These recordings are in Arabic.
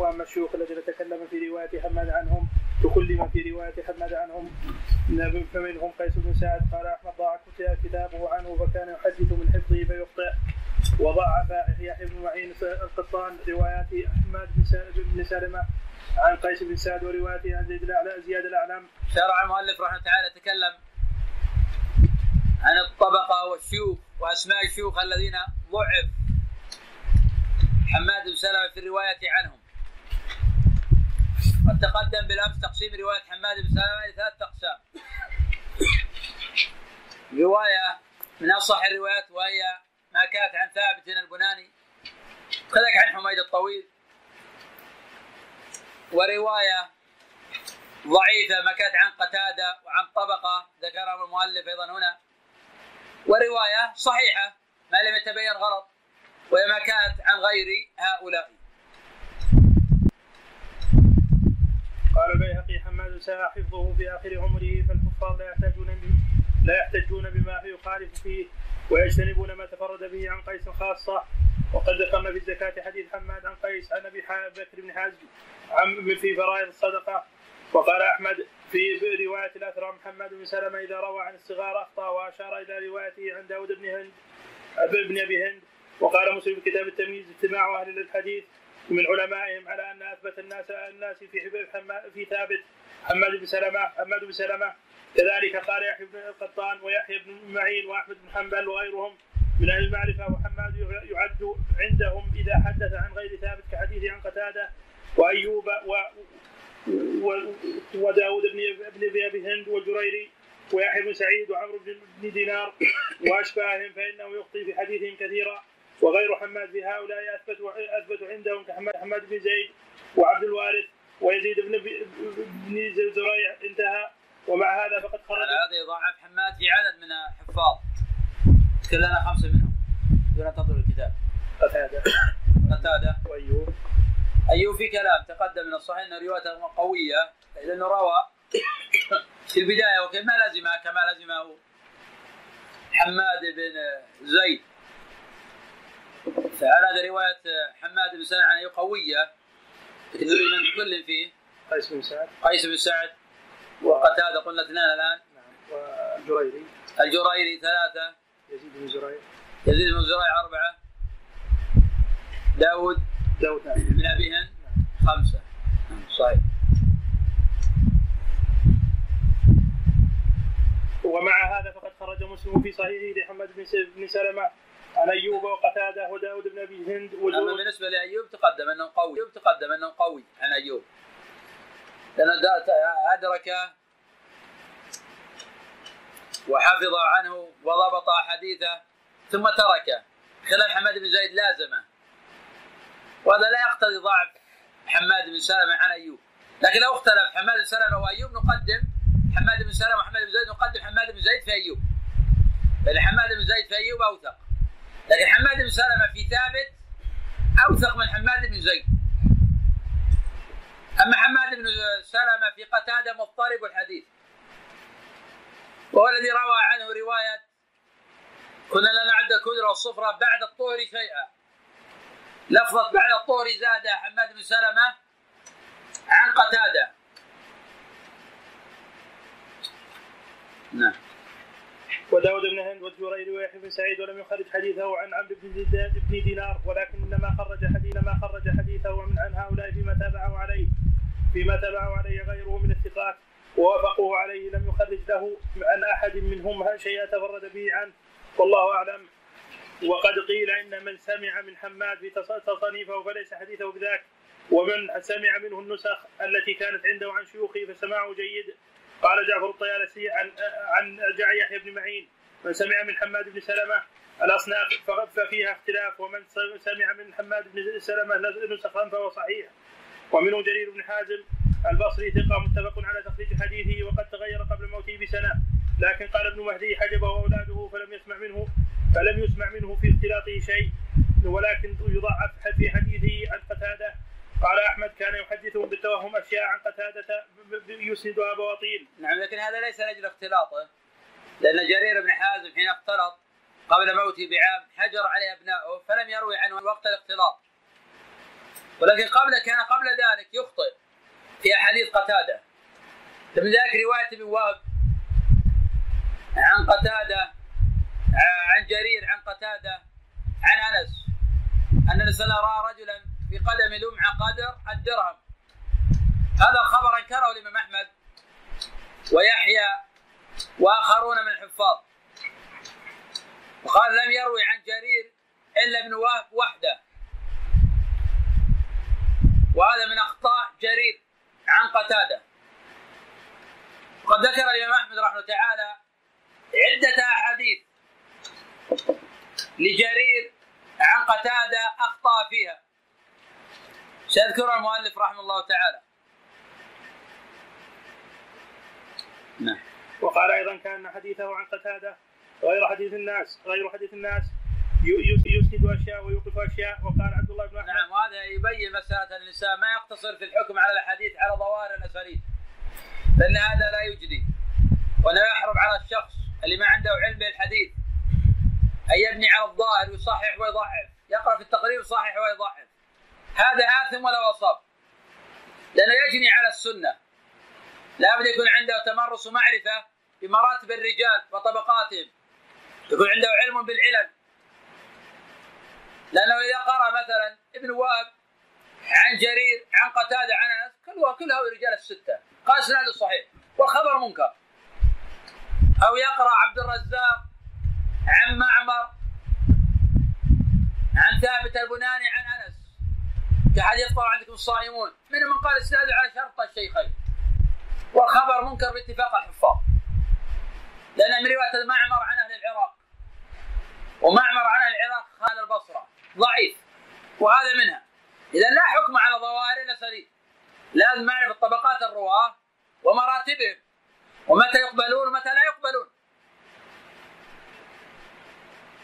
واما الشيوخ الذين تكلم في رواية حماد عنهم تكلم في رواية حماد عنهم فمنهم قيس بن سعد قال أحمد ضاع كتابه عنه فكان يحدث من حفظه فيخطئ وضعف يحيى بن معين القطان روايات أحمد بن سلمة عن قيس بن سعد وروايته عن زيد الاعلى زياد الأعلم. شرع المؤلف رحمه الله تعالى تكلم عن الطبقة والشيوخ وأسماء الشيوخ الذين ضعف حماد بن سلمة في الرواية عنهم. قد تقدم بالأمس تقسيم رواية حماد بن سلمة إلى ثلاث أقسام. رواية من أصح الروايات وهي ما كانت عن ثابت البناني. كذلك عن حميد الطويل. ورواية ضعيفة ما كانت عن قتادة وعن طبقة ذكرها المؤلف أيضا هنا. ورواية صحيحة ما لم يتبين غلط وهي ما كانت عن غير هؤلاء. قال البيهقي حماد ساء حفظه في آخر عمره فالكفار لا يحتاجون لا يحتجون بما يخالف فيه ويجتنبون ما تفرد به عن قيس خاصة. وقد ذكرنا في الزكاة حديث حماد عن قيس عن أبي بكر بن حزم عن في فرائض الصدقة. وقال أحمد في رواية الأثرى محمد بن سلمة إذا روى عن الصغار أخطأ وأشار إلى روايته عن داود بن هند ابن أبي هند. وقال مسلم في كتاب التمييز اجتماع أهل الحديث من علمائهم على أن أثبت الناس الناس في في ثابت حماد بن سلمة حماد بن سلمة. كذلك قال يحيى بن القطان ويحيى بن معين وأحمد بن حنبل وغيرهم من أهل المعرفة وحماد يعد عندهم إذا حدث عن غير ثابت كحديث عن قتادة وأيوب و وداود بن ابن أبي هند والجريري ويحيى بن سعيد وعمرو بن دينار وأشباههم فإنه يخطي في حديثهم كثيرا. وغير حماد في هؤلاء اثبت اثبت عندهم كحماد بن زيد وعبد الوارث ويزيد بن بن زريع انتهى ومع هذا فقد خرج. هذا يضاعف حماد في عدد من الحفاظ. كلنا خمسة منهم. دون تطول الكتاب. قتادة. قتادة. وأيوب. أيوب في كلام تقدم من الصحيح أن روايته قوية لأنه روى في البداية وكما ما لزمه؟ كما لزمه حماد بن زيد. فعلى هذا رواية حماد بن سعد عن قوية. نريد من تكلم فيه؟ قيس بن سعد. قيس بن سعد وقتادة قلنا اثنان الآن. نعم. والجريري. الجريري ثلاثة. يزيد بن زريع. يزيد بن زريع أربعة. داود داود. نعم بن أبي هند خمسة. صحيح. ومع هذا فقد خرج مسلم في صحيحه لحمد بن سلمة. عن أيوب وقتادة وداود بن أبي هند أما بالنسبة لأيوب تقدم أنه قوي. أيوب تقدم أنه قوي عن أيوب. لأنه أدرك وحفظ عنه وضبط حديثه ثم تركه. خلال حماد بن زيد لازمه. وهذا لا يقتضي ضعف حماد بن سلمة عن أيوب. لكن لو اختلف حماد بن سلمة وأيوب نقدم حماد بن سلمة وحماد بن زيد نقدم حماد بن زيد في أيوب. لأن حماد بن زيد في أيوب أوثق. لكن حماد بن سلمة في ثابت أوثق من حماد بن زيد. أما حماد بن سلمة في قتادة مضطرب الحديث. وهو الذي روى عنه رواية كنا لا نعد الكدر والصفرة بعد الطهر شيئا. لفظة بعد الطهر زاد حماد بن سلمة عن قتادة. نعم. وداود بن هند والجريري ويحيى بن سعيد ولم يخرج حديثه عن عمرو بن بن دينار ولكن إنما خرج حديث ما خرج حديثه عن هؤلاء فيما تابعه عليه. فيما تابعه عليه غيره من الثقات. ووافقوه عليه لم يخرج له عن أحد منهم شيئا تفرد به عنه والله أعلم. وقد قيل إن من سمع من حماد في تصانيفه فليس حديثه بذاك. ومن سمع منه النسخ التي كانت عنده عن شيوخه فسماعه جيد. قال جعفر الطيالسي عن عن يحيى بن معين من سمع من حماد بن سلمة الأصناف ففيها اختلاف ومن سمع من حماد بن سلمة نسخا فهو صحيح. ومنه جرير بن حازم البصري ثقة متفق على تخريج حديثه وقد تغير قبل موته بسنة. لكن قال ابن مهدي حجبه اولاده فلم يسمع منه فلم يسمع منه في اختلاطه شيء ولكن يضعف في حديثه عن قتادة قال أحمد كان يحدثهم بالتوهم أشياء عن قتادة يسندها بواطيل. نعم لكن هذا ليس لأجل اختلاطه لأن جرير بن حازم حين اختلط قبل موته بعام حجر عليه أبنائه فلم يروي عنه وقت الاختلاط. ولكن قبل كان قبل ذلك يخطئ في أحاديث قتادة. من ذلك رواية ابن وهب عن قتادة عن جرير عن قتادة عن أنس أن انس رأى رجلا في قدم لمعة قدر الدرهم. هذا الخبر أنكره الإمام أحمد ويحيى وآخرون من الحفاظ. وقال لم يروي عن جرير إلا ابن وهب وحده. وهذا من أخطاء جرير عن قتادة. وقد ذكر الإمام أحمد رحمه الله تعالى عدة أحاديث لجرير عن قتادة أخطأ فيها. سيذكرها المؤلف رحمه الله تعالى. نعم. وقال أيضا كأن حديثه عن قتادة غير حديث الناس غير حديث الناس. يسند أشياء ويوقف أشياء. وقال عبد الله بن أحمد. نعم وهذا يبين مسألة الانسان ما يقتصر في الحكم على الاحاديث على ظواهر الأسانيد. فإن هذا لا يجدي. ولا يحرم على الشخص اللي ما عنده علم بالحديث أن يبني على الظاهر ويصحح ويضعف. يقرأ في التقريب ويصحح ويضعف. هذا آثم ولا وصاب لأنه يجني على السنة. لابد يكون عنده تمرس ومعرفة بمراتب الرجال وطبقاتهم. يكون عنده علم بالعلل لأنه إذا قرأ مثلا ابن وهب عن جرير عن قتادة عن أنس كلها كلها رجال الستة. قال إسناده صحيح. والخبر منكر. أو يقرأ عبد الرزاق عن معمر عن ثابت البناني عن أنس. كحديث يفطر عندكم الصائمون منهم من قال إسناده على شرط الشيخين؟ والخبر منكر باتفاق الحفاظ. لأن من رواية المعمر عن أهل العراق. ومعمر عن أهل العراق قال البصرة. ضعيف. وهذا منها. إذا لا حكم على ظواهر الأسانيد لازم معرفة طبقات الرواة ومراتبهم. ومتى يقبلون ومتى لا يقبلون.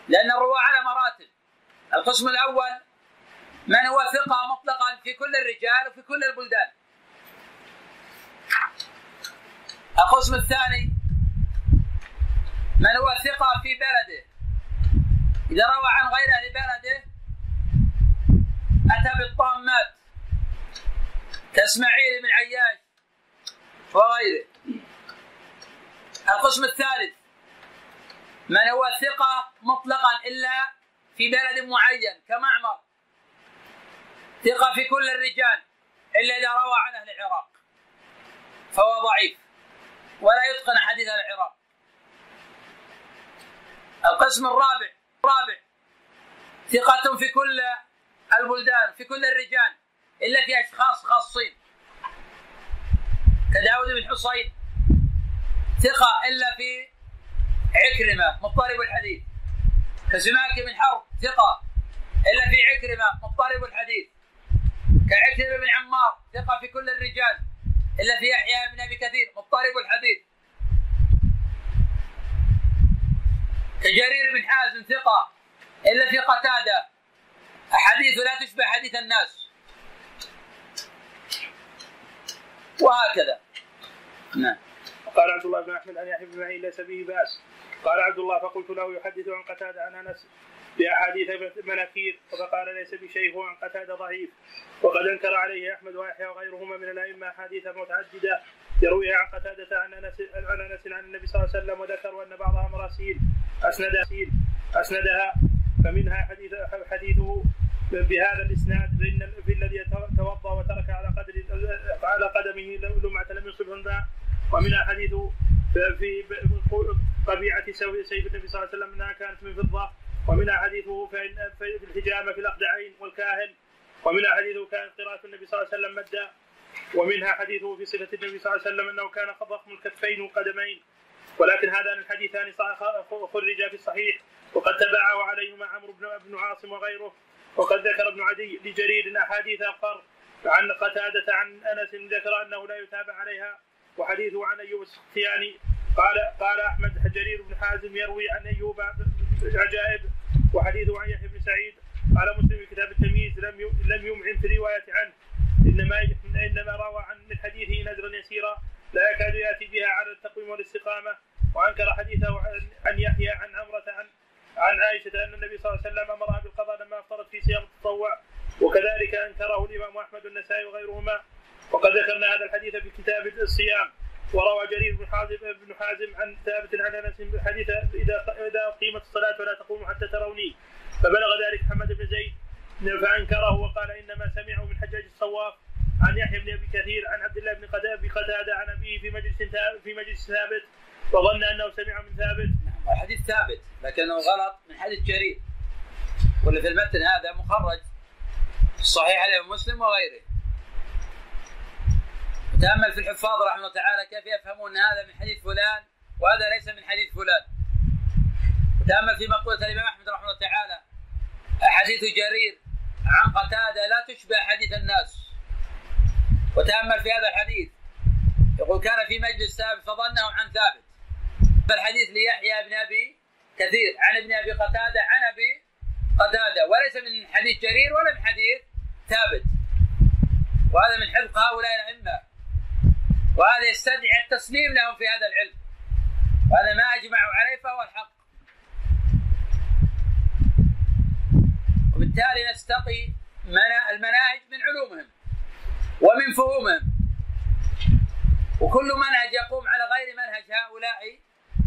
لأن الرواة على مراتب. القسم الأول من هو ثقة مطلقا في كل الرجال وفي كل البلدان؟ القسم الثاني. من هو ثقة في بلده؟ إذا روى عن غير أهل بلده أتى بالطامات كإسماعيل بن عياش وغيره. القسم الثالث. من هو ثقة مطلقا إلا في بلد معين كمعمر؟ ثقة في كل الرجال إلا إذا روى عن أهل العراق. فهو ضعيف. ولا يتقن حديث العراق. القسم الرابع الرابع ثقة في كل البلدان في كل الرجال إلا في أشخاص خاصين. كداود بن حصين ثقة إلا في عكرمة مضطرب الحديث. كسماك بن حرب ثقة إلا في عكرمة مضطرب الحديث. كعكرمة بن عمار ثقة في كل الرجال إلا في يحيى بن أبي كثير مضطرب الحديث. كجرير بن حازم ثقة إلا في قتادة. أحاديث لا تشبه حديث الناس. وهكذا. نعم. قال عبد الله بن أحمد عن يحيى بن معين ليس به بأس. قال عبد الله فقلت له يحدث عن قتادة عن أنس. باحاديث مناكير فقال ليس بشيء عن قتادة ضعيف. وقد أنكر عليه أحمد ويحيى وغيرهما من الأئمة أحاديث متعددة يرويها عن قتادة عن انس عن أنس عن النبي صلى الله عليه وسلم وذكروا أن بعضها مراسيل اسندها أسندها. فمنها حديث حديثه بهذا الإسناد في الذي توضأ وترك على قدر على قدمه لمعة لم يصبه الماء ومنها حديث في طبيعه سيف النبي صلى الله عليه وسلم إنها كانت من فضة. ومنها حديثه في الحجامة في الأقدعين والكاهن ومنها حديثه كانت قراءة النبي صلى الله عليه وسلم مدا ومنها حديثه في صفة النبي صلى الله عليه وسلم أنه كان ضخم الكفين والقدمين ولكن هذان الحديثان خرجا في الصحيح وقد تبعه عليهما عمرو بن عاصم وغيره وقد ذكر ابن عدي لجرير أحاديث اخر عن قتادة عن أنس ذكر أنه لا يتابع عليها. وحديثه عن أيوب السختياني قال قال أحمد جرير بن حازم يروي عن أيوب عجائب وحديثه عن يحيى بن سعيد قال مسلم في كتاب التمييز لم لم يمعن في الروايه عنه. إنما إنما روى عن من حديثه نزرا يسيرا لا يكاد يأتي بها على التقويم والاستقامة. وأنكر حديثه عن يحيى عن عمرة عن عن عائشة أن النبي صلى الله عليه وسلم أمرها بالقضاء لما أفطرت في صيام التطوع. وكذلك أنكره الإمام أحمد والنسائي وغيرهما. وقد ذكرنا هذا الحديث في كتاب الصيام. وروى جرير بن حازم بن حازم عن ثابت عن أنس حديث إذا إذا قيمت الصلاة فلا تقوموا حتى تروني فبلغ ذلك محمد بن زيد فأنكره وقال إنما سمعه من حجاج الصواف عن يحيى بن أبي كثير عن عبد الله بن قتاده عن أبيه في مجلس في مجلس ثابت وظن أنه سمع من ثابت. الحديث ثابت لكنه غلط من حديث جرير. ولا في المتن هذا مخرج في الصحيح عليه مسلم وغيره. تأمل في الحفاظ رحمه الله تعالى كيف يفهمون هذا من حديث فلان وهذا ليس من حديث فلان. تأمل في مقولة الإمام أحمد رحمه الله تعالى حديث جرير عن قتادة لا تشبه حديث الناس. وتأمل في هذا الحديث يقول كان في مجلس ثابت فظنه عن ثابت. فالحديث ليحيى بن أبي كثير عن ابن أبي قتادة عن أبي قتادة. وليس من حديث جرير ولا من حديث ثابت. وهذا من حفظ هؤلاء الأئمة. وهذا يستدعي التسليم لهم في هذا العلم. وهذا ما أجمعوا عليه فهو الحق. وبالتالي نستقي المناهج من علومهم ومن فهومهم. وكل منهج يقوم على غير منهج هؤلاء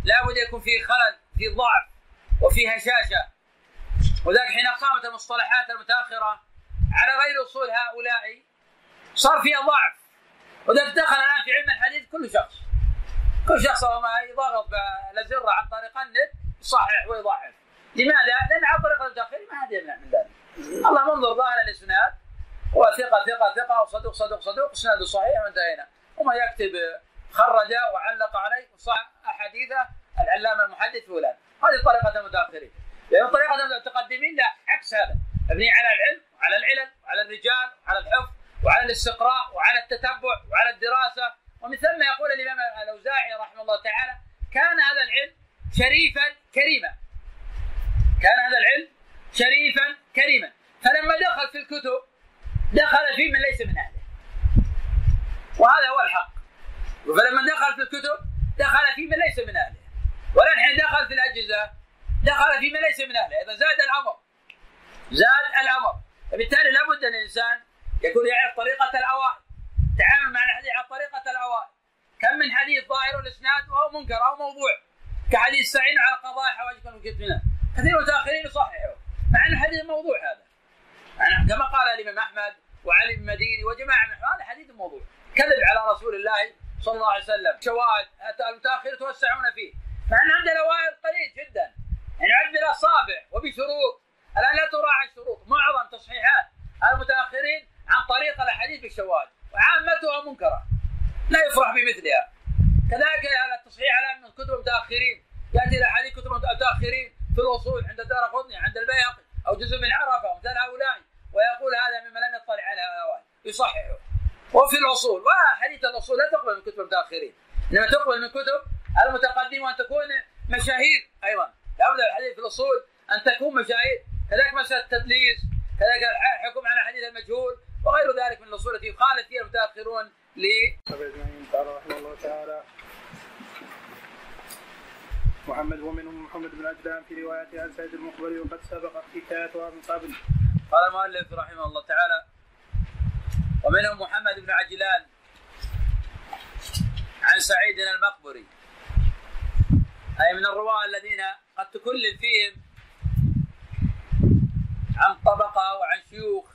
لا بد يكون فيه خلل في ضعف وفي هشاشة. وذلك حين قامت المصطلحات المتأخرة على غير أصول هؤلاء صار فيها ضعف. وذلك دخل الآن في علم الحديث كل شخص كل شخص ما يضغط بالازره عن طريق النت يصحح ويضعف. لماذا؟ لأن عن طريق المتاخرين ما حد يمنع من ذلك. الله منظر ظاهر الإسناد وثقة ثقة ثقة وصدوق صدوق صدوق اسناده صحيح وانتهينا. وما يكتب خرج وعلق عليه صح أحاديثه العلامة المحدث فلان. هذه طريقة المتاخرين لأن طريقة المتقدمين لا عكس هذا. مبني على العلم وعلى العلل وعلى الرجال وعلى الحفظ. وعلى الاستقراء وعلى التتبع وعلى الدراسة. ومن ثم يقول الإمام الأوزاعي رحمه الله تعالى كان هذا العلم شريفا كريما. كان هذا العلم شريفا كريما. فلما دخل في الكتب دخل في من ليس من أهله. وهذا هو الحق. فلما دخل في الكتب دخل في من ليس من أهله. والان حين دخل في الأجهزة دخل في من ليس من أهله. إذا زاد الأمر زاد الأمر. فبالتالي لابد أن الإنسان يكون يعرف طريقة الأوائل. تعامل مع الحديث على طريقة الأوائل. كم من حديث ظاهر الإسناد وهو منكر أو موضوع. كحديث سعيد على قضاء حوائجكم وكتمنا كثير من المتاخرين يصححوا. مع أن الحديث موضوع هذا. يعني كما قال الإمام أحمد وعلي بن مديني وجماعة من هذا حديث موضوع. كذب على رسول الله صلى الله عليه وسلم. شواهد المتاخر يتوسعون فيه. مع أن عندنا وائل قليل جدا. يعني عد بالاصابع وبشروط. الآن لا تراعي الشروط. معظم تصحيحات المتأخرين عن طريق الأحاديث بالشواهد وعامتها منكره. لا يفرح بمثلها. كذلك هذا التصحيح على من كتب المتأخرين يأتي الاحاديث كتب المتأخرين في الاصول عند الدار قطني عند البيهقي أو جزء من عرفة ومثل هؤلاء ويقول هذا مما لم يطلع على الاوائل يصححه. وفي الاصول وحديث الاصول لا تقبل من كتب المتأخرين. إنما تقبل من كتب المتقدمين وان تكون مشاهير أيضا. لابد الحديث في الاصول أن تكون مشاهير. كذلك مسألة التدليس كذلك الحكم على حديث المجهول وغير ذلك من الاصول التي يخالف فيها المتاخرون ل قال رحمه الله تعالى محمد ومنهم محمد بن عجلان في روايته عن سيد المقبري وقد سبق حكايتها من قبل. قال المؤلف رحمه الله تعالى ومنهم محمد بن عجلان عن سعيد المقبري أي من الرواة الذين قد تكلم فيهم عن طبقة وعن شيوخ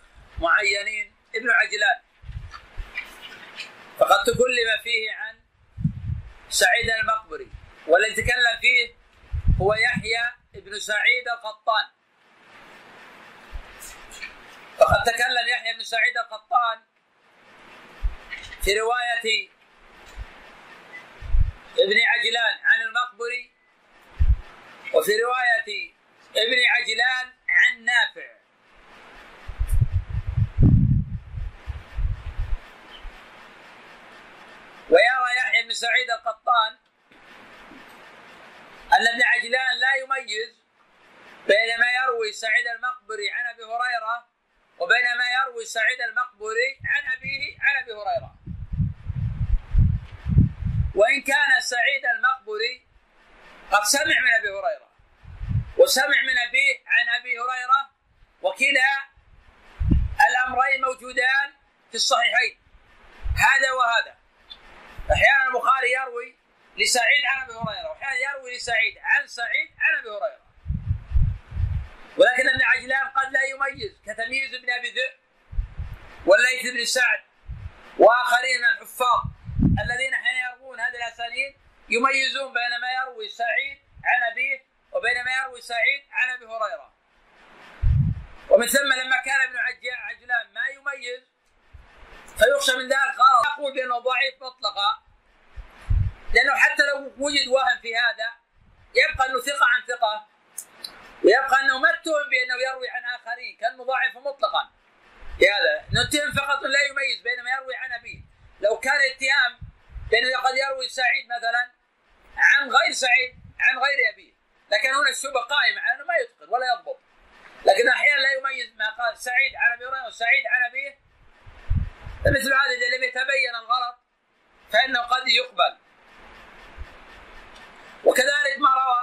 معينين ابن عجلان. فقد تكلم فيه عن سعيد المقبري. والذي تكلم فيه هو يحيى بن سعيد القطان. فقد تكلم يحيى بن سعيد القطان في رواية ابن عجلان عن المقبري وفي رواية ابن عجلان عن نافع. ويرى يحيى بن سعيد القطان أن ابن عجلان لا يميز بين ما يروي سعيد المقبري عن أبي هريرة وبين ما يروي سعيد المقبري عن أبيه عن أبي هريرة. وإن كان سعيد المقبري قد سمع من أبي هريرة وسمع من أبيه عن أبي هريرة وكلا الأمرين موجودان في الصحيحين هذا وهذا. أحيانا البخاري يروي لسعيد عن أبي هريرة وأحيانا يروي لسعيد عن سعيد عن أبي هريرة. ولكن ابن عجلان قد لا يميز كتمييز ابن أبي ذئب والليث بن سعد وآخرين من الحفاظ الذين حين يروون هذه الأسانيد يميزون بين ما يروي سعيد عن أبيه وبين ما يروي سعيد عن أبي هريرة. ومن ثم لما كان ابن عجلان ما يميز فيخشى من ذلك غلط أقول بأنه ضعيف مطلقا. لأنه حتى لو وجد وهم في هذا يبقى أنه ثقة عن ثقة. ويبقى أنه ما اتهم بأنه يروي عن آخرين كان مضاعف مطلقا. في هذا نتهم فقط لا يميز بين ما يروي عن أبيه. لو كان اتهام بأنه قد يروي سعيد مثلا عن غير سعيد عن غير أبيه. لكن هنا الشبهه قائمه على أنه ما يتقن ولا يضبط. لكن أحيانا لا يميز ما قال سعيد عن أبي هريرة وسعيد عن أبيه فمثل هذا إذا لم يتبين الغلط فإنه قد يقبل. وكذلك ما روى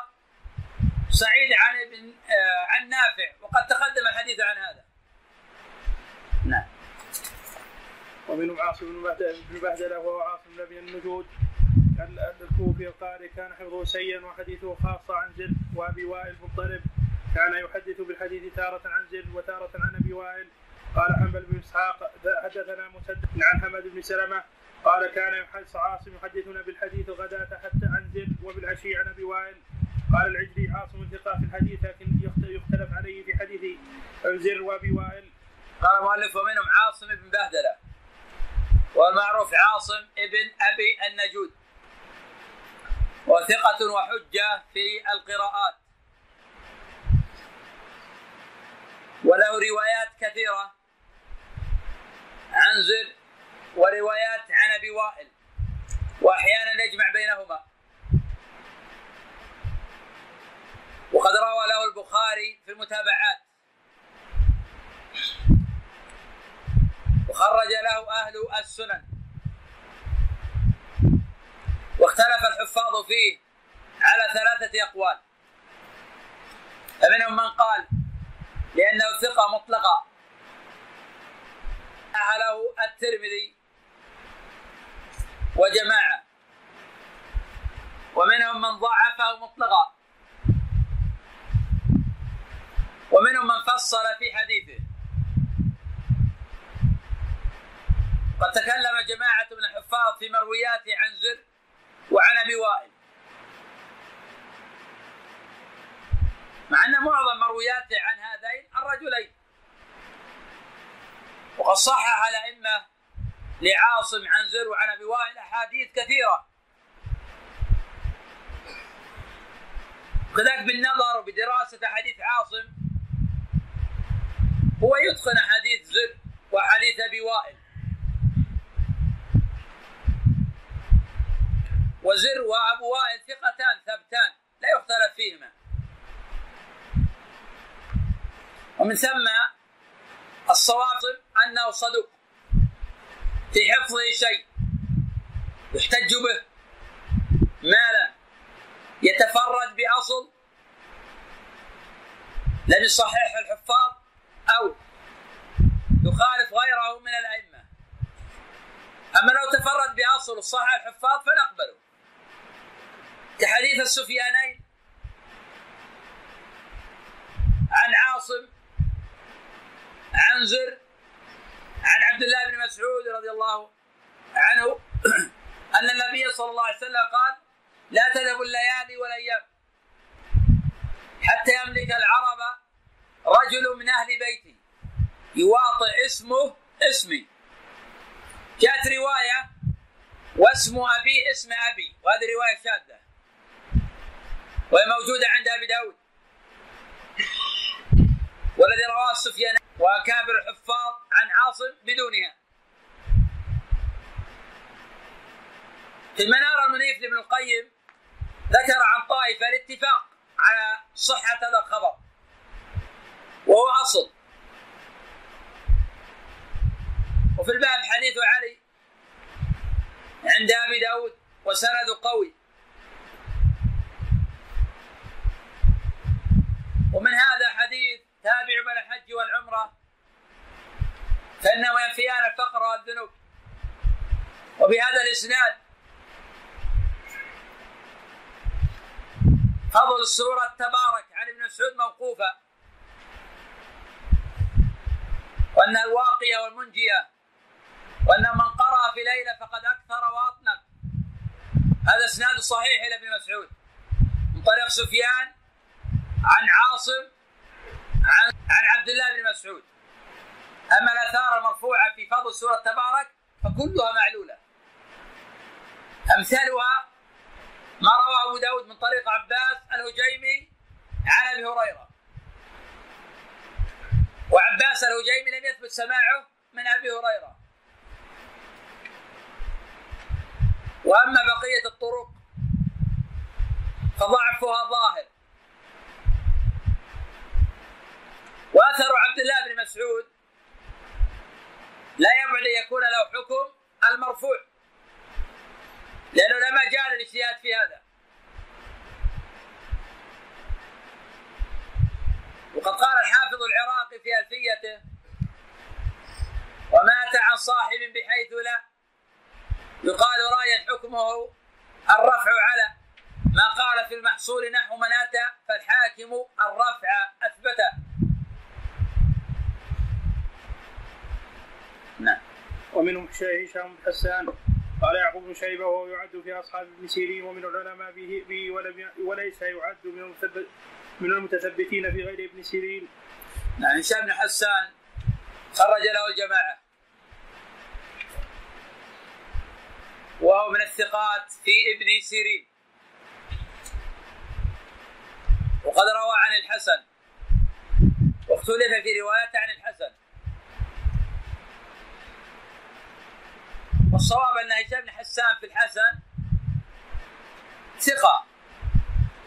سعيد عن ابن آه عن نافع وقد تقدم الحديث عن هذا. نعم. ومنهم عاصم بن بهدله وهو عاصم بن النجود. الكوفي القارئ كان حفظه سيئا وحديثه خاصة عن زر وأبي وائل مضطرب كان يحدث بالحديث تارة عن زر وتارة عن أبي وائل. قال حنبل بن إسحاق حدثنا مسدد عن حمد بن سلمة قال كان يحدث عاصم يحدثنا بالحديث غداة حتى عن زر وبالعشي عن أبي وائل. قال العجلي عاصم ثقة في الحديث لكن يختلف عليه في حديث عن زر وأبي وائل. قال المؤلف ومنهم عاصم بن بهدلة والمعروف عاصم ابن أبي النجود. وثقة وحجة في القراءات. وله روايات كثيرة. عن زر وروايات عن أبي وائل وأحيانا يجمع بينهما. وقد روى له البخاري في المتابعات. وخرج له أهل السنن. واختلف الحفاظ فيه على ثلاثة أقوال. فمنهم من قال لأنه ثقة مطلقة. له الترمذي وجماعة. ومنهم من ضعفه مطلقا. ومنهم من فصل في حديثه. قد تكلم جماعة من الحفاظ في مروياته عن زر وعن أبي وائل. مع أن معظم مروياته عن هذين الرجلين. وقد صحح الائمه لعاصم عن زر وعن أبي وائل أحاديث كثيرة. كذلك بالنظر وبدراسه أحاديث عاصم هو يتقن حديث زر وحديث أبي وائل. وزر وأبو وائل ثقتان ثبتان لا يختلف فيهما. ومن ثم الصواب انه صدوق في حفظه شيء يحتج به. ما لم يتفرد بأصل لم يصححه الحفاظ أو يخالف غيره من الأئمة. أما لو تفرد بأصل صحح الحفاظ فنقبله. كحديث السفيانين عن عاصم عن زر عن عبد الله بن مسعود رضي الله عنه أن النبي صلى الله عليه وسلم قال لا تذهب الليالي والايام حتى يملك العرب رجل من أهل بيتي يواطئ اسمه اسمي. جاءت رواية واسم أبي اسم أبي وهذه رواية شاذة وهي موجودة عند أبي داود. والذي رواه سفيان وأكابر الحفاظ عن عاصم بدونها. في المنار المنيف لابن القيم ذكر عن طائفة الاتفاق على صحة هذا الخبر. وهو أصل. وفي الباب حديث علي عند أبي داود وسند قوي. ومن هذا حديث تابع بين الحج والعمرة فإنه ينفيان الفقر والذنوب. وبهذا الإسناد فضل سورة تبارك عن ابن مسعود موقوفة. وأن الواقية والمنجية وأن من قرأ في ليلة فقد أكثر وأطنب. هذا إسناد صحيح إلى ابن مسعود. من طريق سفيان عن عاصم عن عن عبد الله بن مسعود. أما الآثار المرفوعة في فضل سورة تبارك فكلها معلولة. أمثالها ما رواه أبو داود من طريق عباس الهجيمي عن أبي هريرة. وعباس الهجيمي لم يثبت سماعه من أبي هريرة. وأما بقية الطرق فضعفها ظاهر. وأثر عبد الله بن مسعود لا يبعد أن يكون له حكم المرفوع. لأنه لما جاء الاجتهاد في هذا. وقد قال الحافظ العراقي في ألفيته ومات عن صاحب بحيث لا. يقال راية حكمه الرفع على ما قال في المحصول نحو من أتى فالحاكم الرفع أثبته. نعم ومنهم هشام بن حسان قال يعقوب بن شيبة وهو يعد في أصحاب ابن سيرين ومن العلماء به, به وليس يعد من المثبت من المتثبتين في غير ابن سيرين. نعم هشام بن حسان خرج له الجماعة. وهو من الثقات في ابن سيرين. وقد روى عن الحسن واختلف في روايته عن الحسن والصواب أن هشام بن حسان في الحسن ثقة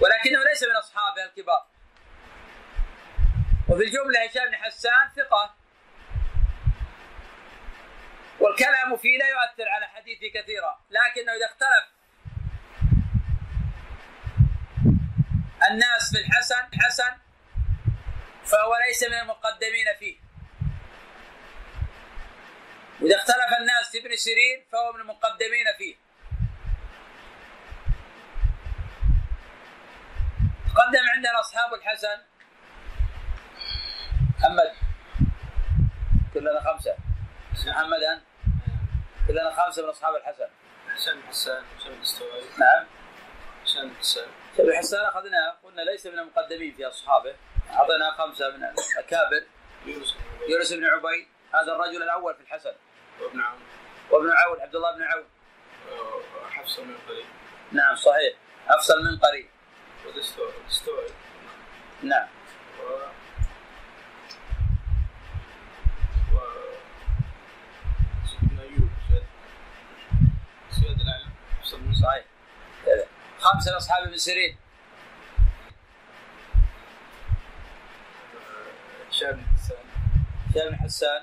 ولكنه ليس من أصحابه الكبار. وفي الجملة هشام بن حسان ثقة. والكلام فيه لا يؤثر على حديثه كثيرا لكنه إذا اختلف الناس في الحسن حسن فهو ليس من المقدمين فيه. إذا اختلف الناس في ابن سيرين فهو من المقدمين فيه. تقدم عندنا أصحاب الحسن. محمد. كلنا خمسة. محمد أنت؟ كلنا خمسة من أصحاب الحسن. حسن حسان حسن الستوائي نعم. حسن حسان. شبه حسان أخذناه قلنا ليس من المقدمين في أصحابه. أعطينا خمسة من الأكابر. يونس بن عبيد. هذا الرجل الأول في الحسن. وابن عون. وابن عون عبد الله بن عون. حفص المنقري نعم صحيح. حفص المنقري والاستوائي نعم. و... و... سيدنا أيوب سيد حفص صحيح. خمسة أصحاب ابن سيرين. هشام بن حسان. هشام بن حسان.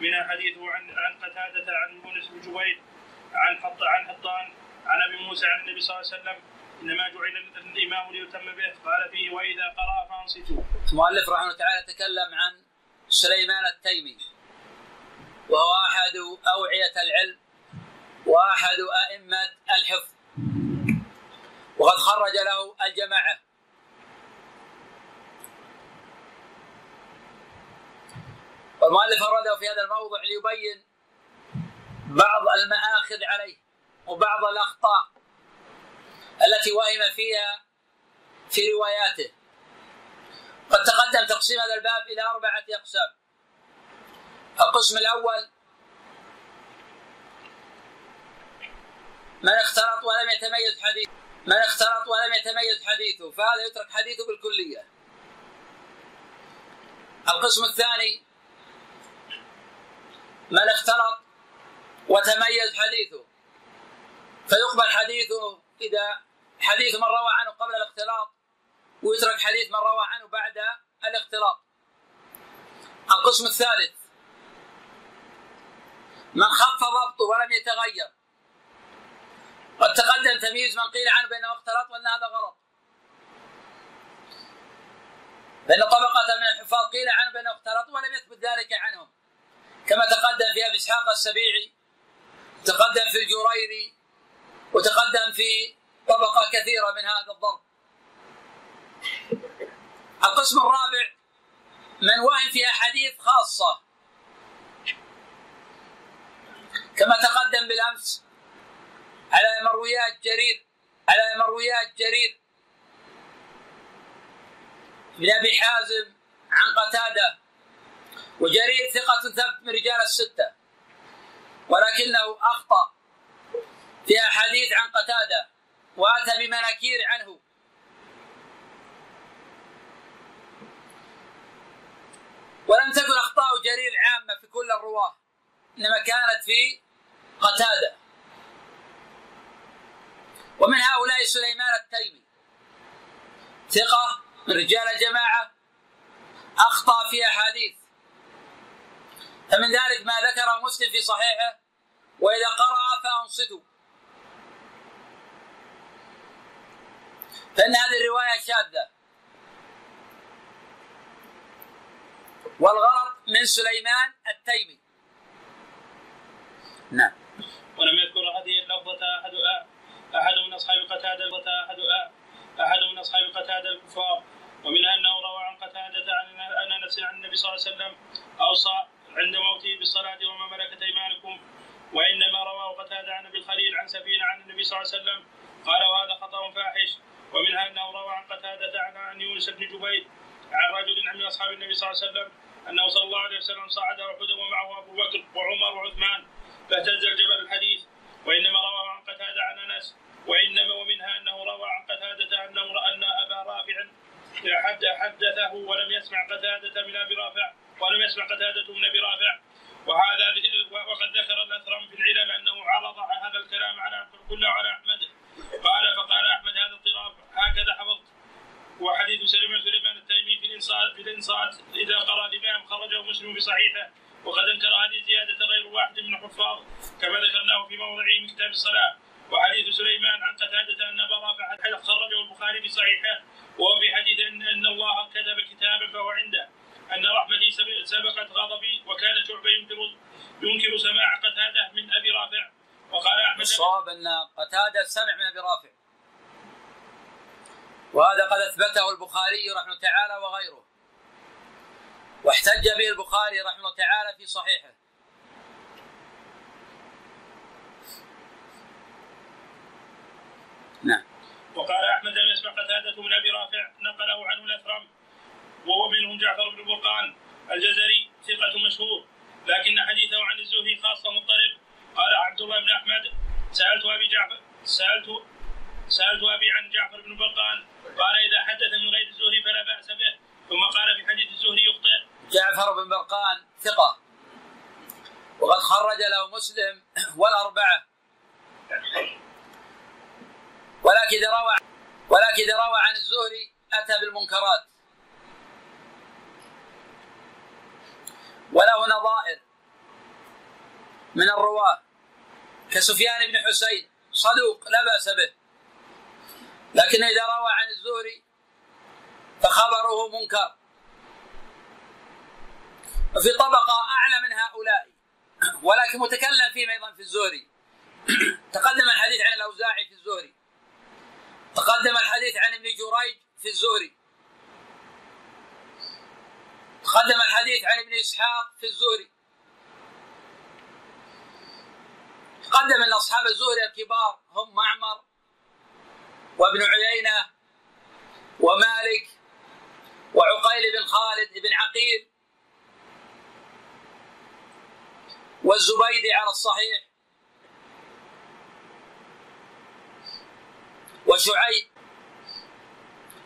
منها حديثه عن عن قتادة عن يونس بن جبير عن حط عن حطان عن أبي موسى عن النبي صلى الله عليه وسلم. إنما جعل الإمام ليتم به. قال فيه وإذا قرأ فانصتوا. المؤلف رحمه الله تعالى تكلم عن سليمان التيمي. وهو أحد أوعية العلم وأحد أئمة الحفظ. وقد خرج له الجماعة. والمؤلف أراده في هذا الموضع ليبين بعض المآخذ عليه وبعض الأخطاء التي وهم فيها في رواياته. قد تقدم تقسيم هذا الباب إلى أربعة أقسام. القسم الأول من اختلط ولم يتميز حديث من اختلط ولم يتميز حديثه فهذا يترك حديثه بالكلية. القسم الثاني من اختلط وتميز حديثه. فيقبل حديثه إذا حديث من روى عنه قبل الاختلاط ويترك حديث من روى عنه بعد الاختلاط. القسم الثالث. من خف ضبطه ولم يتغير. قد تقدم تمييز من قيل عنه بأنه اختلط وأن هذا غلط. بأن طبقة من الحفاظ قيل عنه بأنه اختلط ولم يثبت ذلك عنهم. كما تقدم في أبي إسحاق السبيعي تقدم في الجريري وتقدم في طبقة كثيرة من هذا الضرب. القسم الرابع من وهم في أحاديث خاصة. كما تقدم بالأمس على مرويات جرير على مرويات جرير. بن أبي حازم عن قتادة وجرير ثقة ثبت من رجال الستة. ولكنه أخطأ في أحاديث عن قتادة وأتى بمناكير عنه. ولم تكن أخطاء جرير عامة في كل الرواة إنما كانت في قتادة. ومن هؤلاء سليمان التيمي. ثقة من رجال الجماعة أخطأ في أحاديث. فمن ذلك ما ذكره مسلم في صحيحه وإذا قرأ فأنصتوا. فإن هذه الرواية شاذة. والغلط من سليمان التيمي. نعم. ولم يذكر هذه اللفظة أحد أحد من أصحاب قتادة أحد أحد من أصحاب قتادة الكفار. ومنها أنه روى عن قتادة عن أنس عن النبي صلى الله عليه وسلم أوصى عند موته بالصلاة وما ملكت أيمانكم وإنما رواه قتادة عن أبي الخليل عن سفينة عن النبي صلى الله عليه وسلم قال وهذا خطأ فاحش. ومنها أنه روى عن قتادة عن يونس بن جبير عن رجل من أصحاب النبي صلى الله عليه وسلم أنه صلى الله عليه وسلم صعد أحدا ومعه أبو بكر وعمر وعثمان فاهتز الجبل الحديث. وإنما روى عن قتادة عن أنس وإنما ومنها أنه روى عن قتادة أنه أن أبا رافع حدثه ولم يسمع قتادة من أبي رافع. ولم يسمع قتادة من ابي رافع. وهذا وقد ذكر الأثرم في العلل أنه عرض هذا الكلام على كله على أحمد. قال فقال أحمد هذا اضطراب. هكذا حفظت. وحديث سليمان سليمان التيمي في الانصات في الانصات إذا قرأ الإمام خرجه مسلم بصحيحه. وقد أنكر هذه الزياده غير واحد من الحفاظ كما ذكرناه في موضعه من كتاب الصلاة. وحديث سليمان عن قتادة أن أبا رافع خرجه البخاري في صحيحه وهو في حديث أن الله كتب كتابا فهو عنده. أن رحمتي سبقت غضبي وكان شعبة ينكر ينكر سماع قتادة من أبي رافع. وقال أحمد الصواب أن قتادة سمع من أبي رافع. وهذا قد أثبته البخاري رحمه تعالى وغيره. واحتج به البخاري رحمه تعالى في صحيحه. نعم. وقال أحمد لم يسمع قتادة من أبي رافع نقله عنه الأثرم. وهو منهم جعفر بن برقان الجزري ثقة مشهور. لكن حديثه عن الزهري خاصة مضطرب. قال عبد الله بن أحمد سألت أبي جعفر سألت سألت أبي عن جعفر بن برقان. قال إذا حدث من غير الزهري فلا بأس به. ثم قال في حديث الزهري يخطئ. جعفر بن برقان ثقة. وقد خرج له مسلم والأربعة. ولكن روى ولكن روى عن الزهري أتى بالمنكرات. وله نظائر من الرواة كسفيان بن حسين صدوق لا بأس به. لكن إذا روى عن الزهري فخبره منكر. وفي طبقة أعلى من هؤلاء ولكن متكلم فيهم أيضا في الزهري. تقدم الحديث عن الأوزاعي في الزهري. تقدم الحديث عن ابن جريج في الزهري. تقدم الحديث عن ابن إسحاق في الزهري. تقدم ان اصحاب الزهري الكبار هم معمر وابن عيينة ومالك وعقيل بن خالد بن عقيل والزبيدي على الصحيح وشعيب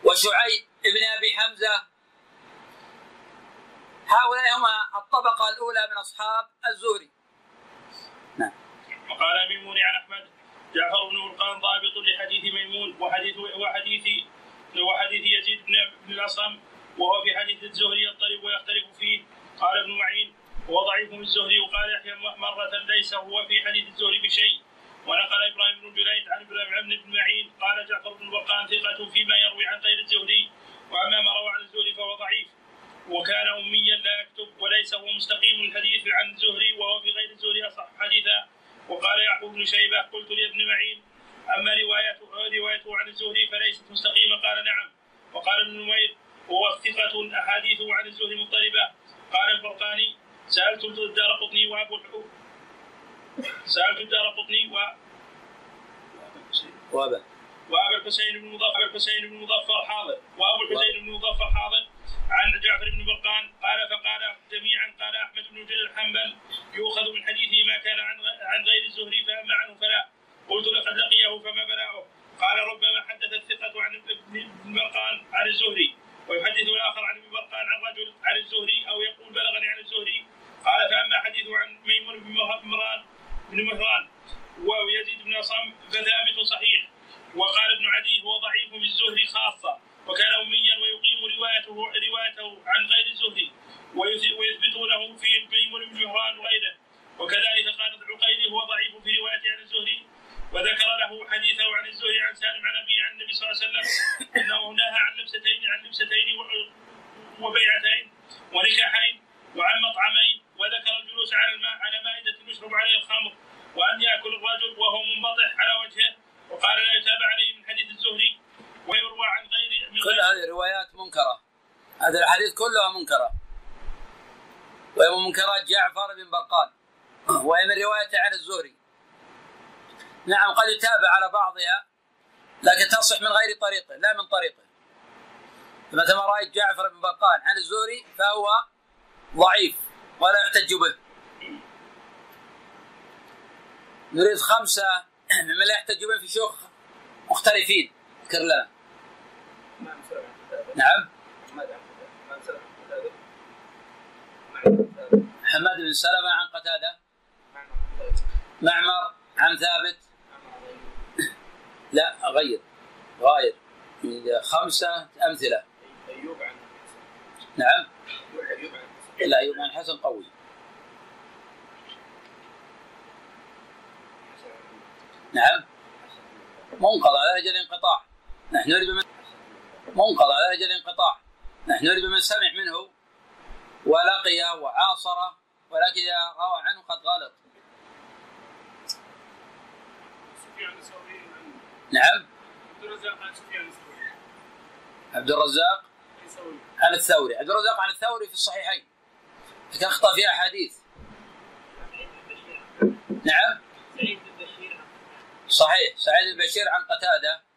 وشعيب ابن أبي حمزة هؤلاء هم الطبقة الأولى من أصحاب الزهري. نعم. وقال ميمون عن أحمد جعفر بن برقان ضابط لحديث ميمون وحديث وحديث وحديث يزيد بن الأصم وهو في حديث الزهري يضطرب ويختلف فيه. قال ابن معين هو ضعيف الزهري. وقال يحيى مرة ليس هو في حديث الزهري بشيء. ونقل إبراهيم بن جريج عن إبراهيم بن معين قال جعفر بن برقان ثقة فيما يروي عن غير الزهري واما ما روى عن الزهري فهو ضعيف. وكان اميا لا يكتب وليس هو مستقيم الحديث عن الزهري وهو في غير الزهري أصح حديثا. وقال يعقوب بن شيبة قلت لابن معين أما روايته روايته عن الزهري فليست مستقيمة. قال نعم. وقال ابن نمير هو ثقة أحاديثه عن الزهري مضطربة. قال الفرقاني سألت الدار قطني وأبو سألت الدار قطني و وأبا. وابو الحسين بن مظفر الحسين بن مظفر حاضر. وأبو الحسين بن مظفر حاضر. عن جعفر بن برقان قال فقال جميعا قال أحمد بن الحنبل يؤخذ من حديثه ما كان عن عن غير الزهري فأما عنه فلا. قلت لقد لقيه فما بلاؤه قال ربما حدث الثقة عن ابن برقان عن الزهري ويحدث الآخر عن ابن برقان عن رجل عن الزهري أو يقول بلغني عن الزهري. قال فأما حديثه عن ميمون بن مهران بن مهران ويزيد بن عصام فثابت صحيح. وقال ابن عدي هو ضعيف في الزهري خاصة. وكان أميا ويقيم روايته روايته عن غير الزهري ويثبتونه في ميمون بن وغيره وكذلك قال العقيلي هو ضعيف في روايته عن الزهري. وذكر له حديثه عن الزهري عن سالم عن أبيه عن النبي صلى الله عليه وسلم أنه نهى عن لبستين عن لبستين وبيعتين ونكاحين وعن مطعمين. وذكر الجلوس على الماء على مائدة يشرب عليه الخمر وأن يأكل الرجل وهو منبطح على وجهه. وقال لا يتابع عليه من حديث الزهري. ويروى عن غير من كل هذه روايات منكرة. هذه الأحاديث كلها منكرة. وهي من منكرات جعفر بن برقان. وهي من روايته عن الزهري. نعم قد يتابع على بعضها لكن تصح من غير طريقه لا من طريقه. مثل ما رأيت جعفر بن برقان عن الزهري فهو ضعيف ولا يحتج به. نريد خمسة مما لا يحتج به في شيوخ مختلفين اذكر لنا. نعم. حماد بن سلمة عن قتادة. معمر عن ثابت. لا غير. غاير. خمسة أمثلة. أيوب عن نعم. لا أيوب عن حسن قوي. نعم. منقضى على أجل انقطاع. نحن نريد من منقضى على أجل انقطاع. نحن نريد من سمع منه ولقيه وعاصره ولكن إذا روى عنه قد غلط. نعم؟ عبد الرزاق عن الثوري. عبد الرزاق عن الثوري. عبد الرزاق عن الثوري في الصحيحين. لكن أخطأ في احاديث نعم؟ سعيد بن بشير صحيح. سعيد بن بشير عن قتادة.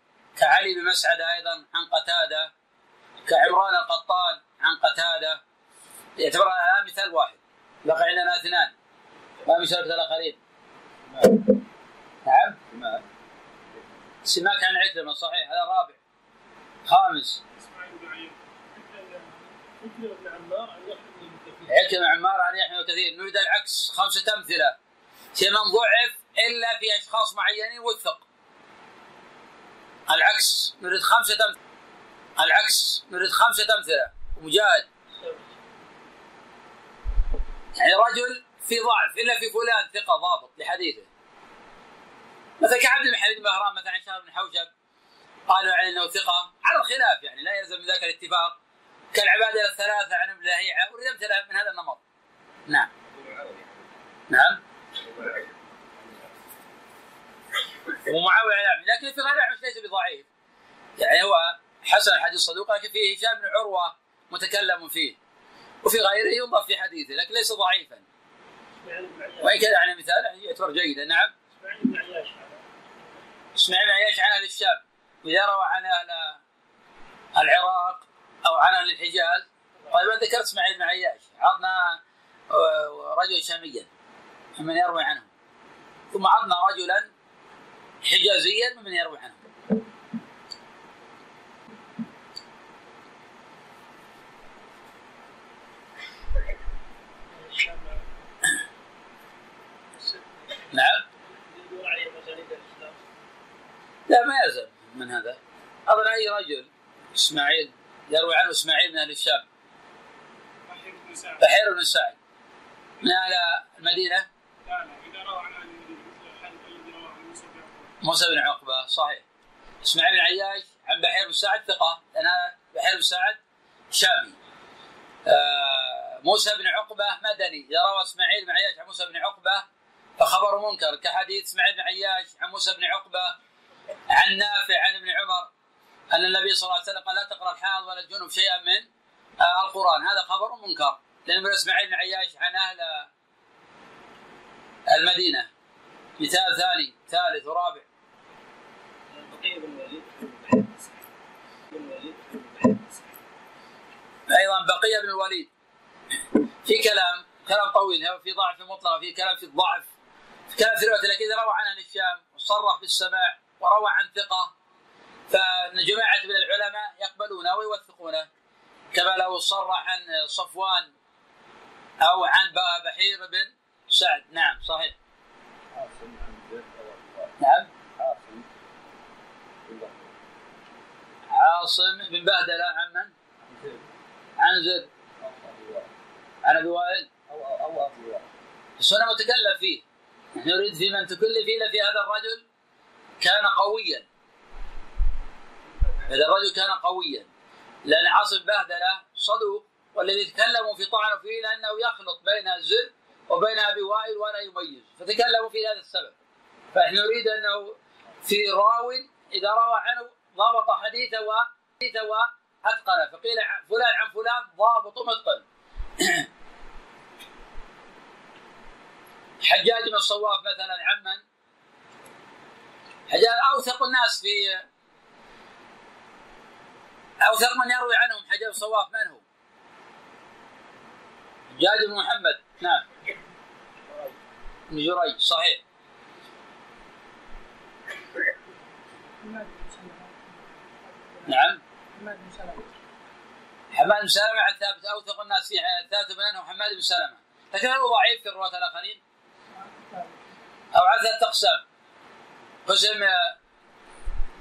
كعلي بن مسعده أيضا عن قتادة كعمران القطان عن قتادة. يعتبر الآن مثال واحد. بقي عندنا اثنان. ما مشاركة الآخرين. نعم؟ سماك عن عكرمة صحيح. هذا رابع. خامس. بن عمار عن يحيى كثير نريد العكس. خمسة أمثلة. في من ضعف إلا في أشخاص معينين وثق. العكس نريد خمسة امثله العكس نريد خمسة امثله مجاهد يعني رجل في ضعف إلا في فلان ثقة ضابط لحديثه. مثلا كعبد بن حميد بهرام مثلا عن شهر بن حوشب قالوا عن إنه ثقة. على الخلاف يعني لا يلزم من ذاك الاتفاق. كالعبادة الثلاثة عن ابن لهيعة اريد امثله من هذا النمط. نعم. نعم. ومعاويه نعم لكن في غير احمد ليس بضعيف. يعني هو حسن الحديث صدوق لكن فيه هشام بن عروة متكلم فيه وفي غيره ينظر في حديثه لكن ليس ضعيفا. وإن كان يعني مثال يعتبر جيدا. نعم. إسماعيل بن عياش عن أهل الشام. وإذا روى عن أهل العراق أو عن أهل الحجاز طيب أنا ذكرت إسماعيل بن عياش. عرضنا آه، رجلا شاميا ممن يروي عنه. ثم عرضنا رجلا حجازيا ممن يروي عنه. نعم. لا ما يلزم من هذا. اظن اي رجل إسماعيل يروي عنه إسماعيل من أهل الشام. بحير بن سعد. بحير بن سعد. من أهل المدينة؟ لا لا إذا روى عن موسى بن عقبة صحيح. اسماعيل بن عياش عن بحير بن سعد ثقة. لأن هذا بحير بن سعد شامي. آه موسى بن عقبة مدني. إذا روى إسماعيل بن عياش عن موسى بن عقبة فخبر منكر. كحديث اسماعيل بن عياش عن موسى بن عقبة عن نافع عن ابن عمر أن النبي صلى الله عليه وسلم قال لا تقرأ الحائض ولا الجنوب شيئا من آه القرآن. هذا خبر منكر. لأن من إسماعيل بن عياش عن أهل المدينة. مثال ثاني ثالث ورابع. بن الوليد بن الوليد أيضا بقية بن الوليد. في كلام كلام طويل في ضعف مطلق في كلام في الضعف. في كلام في الرواية لكن إذا روى عن أهل الشام وصرح بالسماع وروى عن ثقة فإن جماعة من العلماء يقبلونه ويوثقونه. كما لو صرح عن صفوان أو عن بحير بن سعد. نعم صحيح. نعم. عاصم بن بهدلة عن من؟ عن زيد. عن أبي وائل. أو أو أبي وائل السنة متكلم فيه نريد في من تكلف فيه في هذا الرجل كان قويا. هذا الرجل كان قويا. لأن عاصم بهدلة صدوق والذي تكلموا في طعنه فيه لأنه يخلط بين الزر وبين أبي وائل ولا يميز. فتكلموا في هذا السبب. فاحنا نريد أنه في راو إذا روى عنه ضابط حديثه وحديثه واتقنه فقيل عن فلان عن فلان ضابط متقن. حجاج بن الصواف مثلا عمن حجاج أوثق الناس في أوثق من يروي عنهم حجاج بن الصواف من هو؟ حجاج بن محمد نعم. بن جريج صحيح. نعم. حماد بن سلمة. عن ثابت اوثق الناس في ثابت بن أنه حماد بن سلمة. لكن هو ضعيف في الرواة الآخرين. أو عن ثلاث أقسام. قسم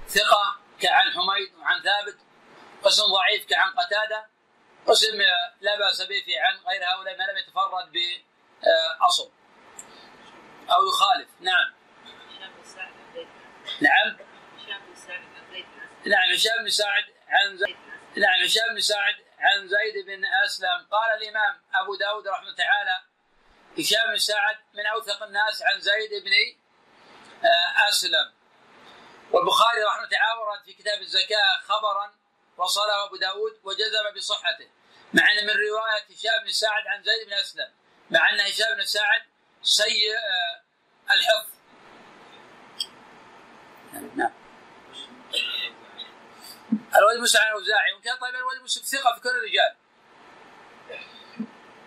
ثقة كعن حميد وعن ثابت. قسم ضعيف كعن قتادة. قسم لا بأس به في عن غير هؤلاء ما لم يتفرد بأصل أو يخالف. نعم. نعم. نعم هشام بن سعد عن زيد نعم هشام بن سعد عن زيد بن أسلم. قال الإمام أبو داود رحمه تعالى هشام بن سعد من أوثق الناس عن زيد بن أسلم. والبخاري رحمه تعالى ورد في كتاب الزكاة خبرا وصله أبو داود وجزم بصحته مع أن من رواية هشام بن سعد عن زيد بن أسلم مع أن هشام بن سعد سيء الحفظ. نعم. الوليد موسى عن الاوزاعي كان طيب الوليد موسى ثقة في كل الرجال.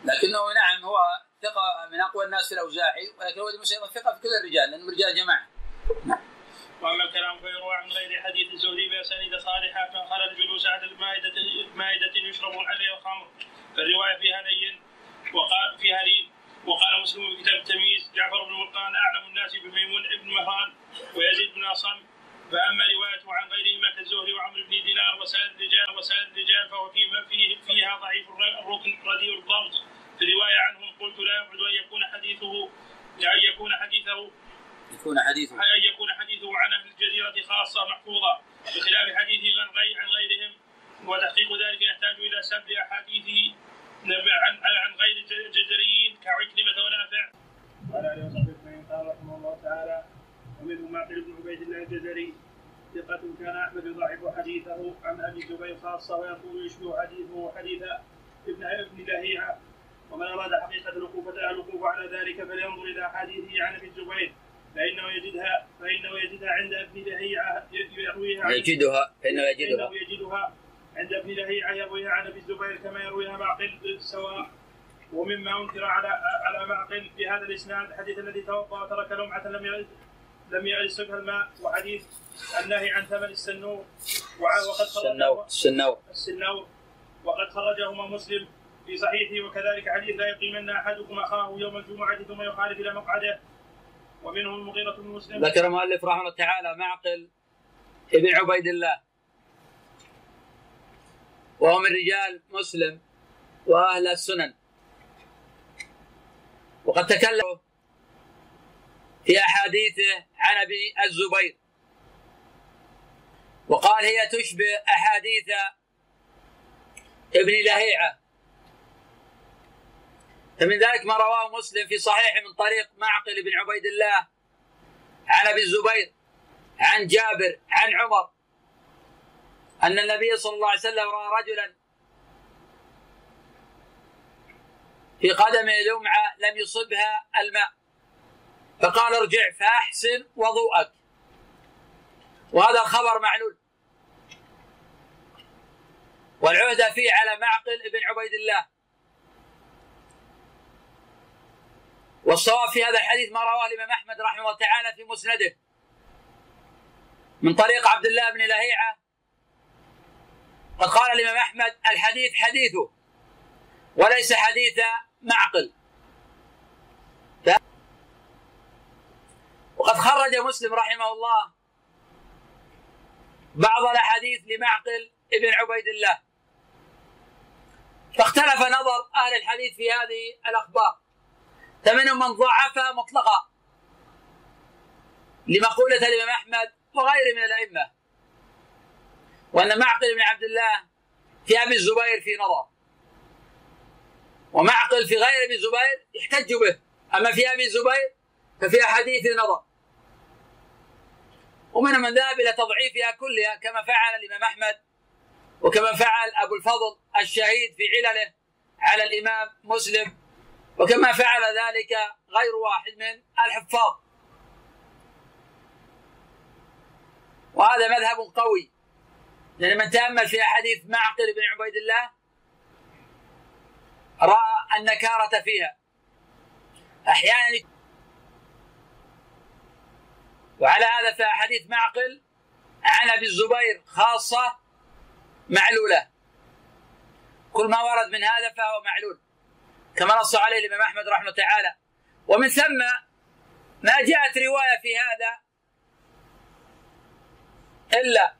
لكنه نعم هو ثقة من أقوى الناس في الأوزاعي ولكن الوليد موسى أيضا ثقة في كل الرجال لأنه رجال جماعة. واما الكلام فيروى عن غير حديث الزهري باسانيد صالحه كان خلى الجلوس على المائده مائدة يشرب عليها الخمر. فالرواية فيها لين وقال فيها لين. وقال مسلم في كتاب التمييز جعفر بن مرقان أعلم الناس بميمون بن مهران ويزيد بن اصم فأما روايته عن غيرهما كالزهري وعمرو بن دينار وسائر الرجال وسائر الرجال فهو فيما فيه فيها ضعيف الركن رديء الضبط. في روايه عنهم قلت لا يبعد أن يكون حديثه أن يكون حديثه يكون حديثه. أن يكون حديثه عن أهل الجزيرة خاصة محفوظة. بخلاف حديثه عن غير عن غيرهم وتحقيق ذلك يحتاج إلى سبل أحاديثه عن عن غير الجزريين كعكرمة ونافع. قال عليه وصحبه اجمعين قال رحمه الله تعالى ومنهم معقل بن عبيد الله الجزري ثقة كان أحمد يضاعف حديثه عن أبي الزبير خاصة ويقول يشبه حديثه حديث ابن ابن لهيعة ومن أراد حقيقة الوقوف الوقوف على ذلك فلينظر إلى أحاديثه عن أبي الزبير فإنه يجدها فإنه يجدها عند ابن لهيعة يرويها يجدها فإنه يجدها. فإنه يجدها عند ابن لهيعة يرويها عن أبي الزبير كما يرويها معقل سواء ومما أنكر على على معقل في هذا الإسناد الحديث الذي توضأ وترك لمعة لم لم يسقها الماء وحديث النهي عن ثمن السنور وقد السنور السنور السنور وقد خرجهما مسلم في صحيحه وكذلك حديث لا يقيمن أحدكم أخاه يوم الجمعة ثم يخالف إلى مقعده. ومنهم المغيرة بن مسلم. ذكر المؤلف رحمه الله تعالى معقل ابن عبيد الله. وهو من رجال مسلم وأهل السنن. وقد تكلم في أحاديثه عن أبي الزبير. وقال هي تشبه أحاديث ابن لهيعة. فمن ذلك ما رواه مسلم في صحيحه من طريق معقل بن عبيد الله عن أبي الزبير عن جابر عن عمر. أن النبي صلى الله عليه وسلم رأى رجلا في قدمه لمعة لم يصبها الماء. فقال ارجع فاحسن وضوءك. وهذا الخبر معلول. والعهدة فيه على معقل بن عبيد الله. والصواب في هذا الحديث ما رواه الإمام أحمد رحمه الله تعالى في مسنده. من طريق عبد الله بن لهيعة. قد قال الإمام أحمد الحديث حديثه وليس حديث معقل. وقد خرج مسلم رحمه الله. بعض الأحاديث لمعقل ابن عبيد الله. فاختلف نظر أهل الحديث في هذه الأخبار. فمنهم من ضعفها مطلقا لمقولة الإمام أحمد وغيره من الأئمة. وأن معقل بن عبد الله في أبي الزبير في نظر. ومعقل في غير أبي الزبير يحتج به. أما في أبي الزبير ففي أحاديث نظر. ومنهم من ذهب إلى تضعيفها كلها كما فعل الإمام أحمد وكما فعل أبو الفضل الشهيد في علله على الإمام مسلم وكما فعل ذلك غير واحد من الحفاظ. وهذا مذهب قوي. لأن من تأمل في أحاديث معقل بن عبيد الله رأى النكارة فيها. أحيانا وعلى هذا فأحاديث معقل. عن أبي الزبير خاصة معلولة. كل ما ورد من هذا فهو معلول. كما نص عليه الإمام أحمد رحمه تعالى. ومن ثم ما جاءت رواية في هذا إلا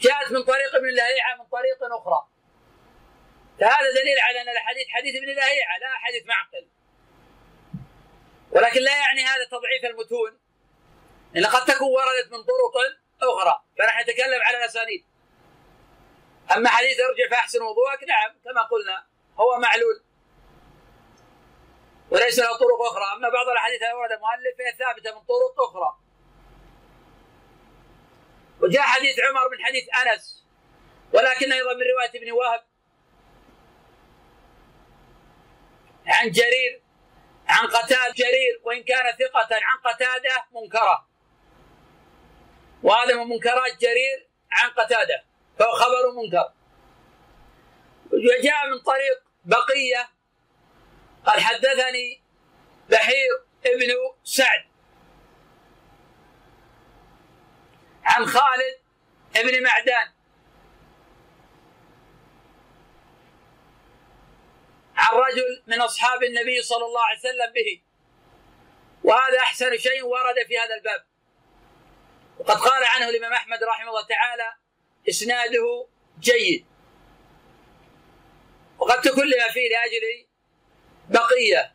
جاءت من طريق ابن لهيعة من طريق أخرى. فهذا دليل على أن الحديث حديث ابن لهيعة لا حديث معقل. ولكن لا يعني هذا تضعيف المتون. لأن قد تكون وردت من طرق أخرى فنحن نتكلم على الأسانيد. أما حديث ارجع فأحسن وضوءك نعم كما قلنا هو معلول. وليس له طرق أخرى. أما بعض الأحاديث التي ورد المؤلف فهي ثابتة من طرق أخرى. وجاء حديث عمر من حديث أنس ولكن أيضا من رواية ابن وهب. عن جرير عن قتادة جرير وإن كان ثقة عن قتادة منكرة. وهذا من منكرات جرير عن قتادة فهو خبر منكر. وجاء من طريق بقية قال حدثني بحير ابن سعد عن خالد ابن معدان عن رجل من أصحاب النبي صلى الله عليه وسلم به. وهذا أحسن شيء ورد في هذا الباب. وقد قال عنه الإمام أحمد رحمه الله تعالى إسناده جيد. وقد تكلم فيه لأجل بقية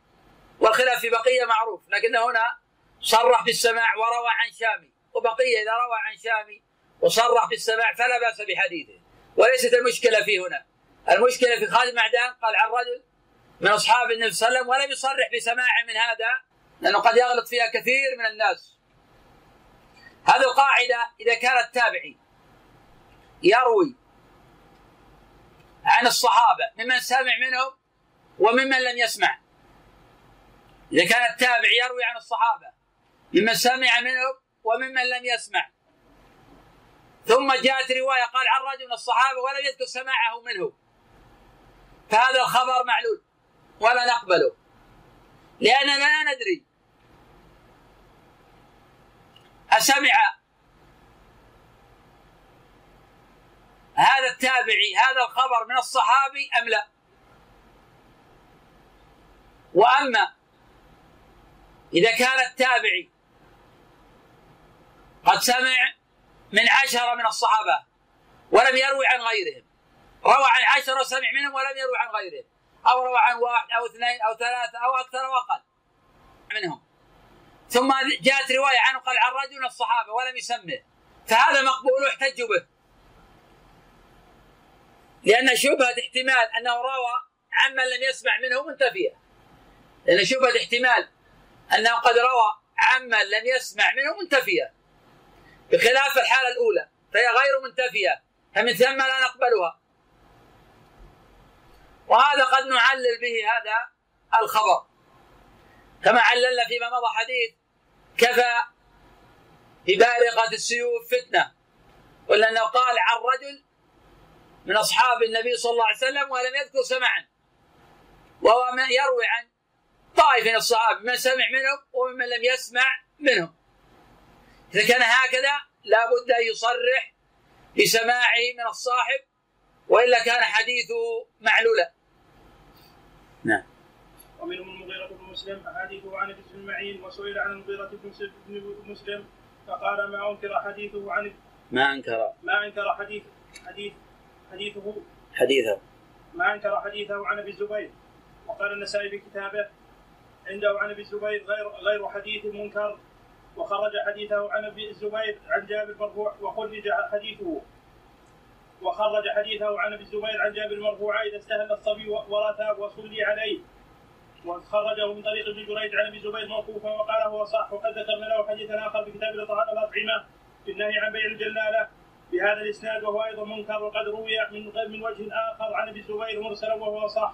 والخلاف في بقية معروف لكن هنا صرح بالسماع وروى عن شامي. وبقية إذا روى عن شامي وصرح بالسماع فلا بأس بحديثه. وليست المشكلة فيه هنا. المشكلة في خالد معدان قال عن رجل من أصحاب النبي صلى الله عليه وسلم ولم يصرح بسماع من هذا لأنه قد يغلط فيها كثير من الناس. هذه القاعدة إذا كان التابعي يروي عن الصحابة ممن سمع منهم وممن لم يسمع. إذا كان التابع يروي عن الصحابة ممن سمع منهم وممن لم يسمع. ثم جاءت رواية قال عن رجل من الصحابة ولم يذكر سماعه منه. فهذا الخبر معلول ولا نقبله. لأننا لا ندري. أسمع. هذا التابعي هذا الخبر من الصحابي أم لا؟ وأما إذا كان التابعي قد سمع من عشرة من الصحابة ولم يروي عن غيرهم روى عن عشرة وسمع منهم ولم يروي عن غيرهم أو روى عن واحد أو اثنين أو ثلاثة أو أكثر أو أقل منهم. ثم جاءت رواية عنه قال عن رجل من الصحابة ولم يسمه. فهذا مقبول واحتج به. لأن شبهة احتمال أنه روى عمن لم يسمع منه منتفية. لأن شبهة احتمال أنه قد روى عمن لم يسمع منه منتفية. بخلاف الحالة الأولى فهي غير منتفية فمن ثم لا نقبلها. وهذا قد نعلل به هذا الخبر. كما عللنا فيما مضى حديث كفى ببارقة السيوف فتنة. ولا أنه قال عن رجل من أصحاب النبي صلى الله عليه وسلم ولم يذكر سمعا. وهو من يروي عن طائف من الصحابة من سمع منهم وممن لم يسمع منهم. إذا كان هكذا لا بد أن يصرح بسماعه من الصاحب وإلا كان حديثه معلولا. نعم. ومنهم المغيرة بن مسلم أحاديثه عن ابن المعين وسئل عن المغيرة بن مسلم فقال ما أنكر حديثه عن ما أنكر. ما أنكر حديث حديث حديثه حديثه. ما أنكر حديثه عن أبي الزبير. وقال النسائي في كتابه عنده عن أبي الزبير غير غير حديث منكر وخرج حديثه عن أبي الزبير عن جابر مرفوع وخرج حديثه. وخرج حديثه عن أبي الزبير عن جابر مرفوعا إذا استهل الصبي ورثاب وصلي عليه. وخرجه من طريق ابن جريج عن ابي الزبير موقوفا وقال هو صح وقد ذكرنا له حديثا آخر في كتاب الأطعمة في النهي عن بيع الجلالة. بهذا الإسناد وهو أيضا منكر وقد روي من من وجه آخر عن ابي الزبير مرسلا وهو صح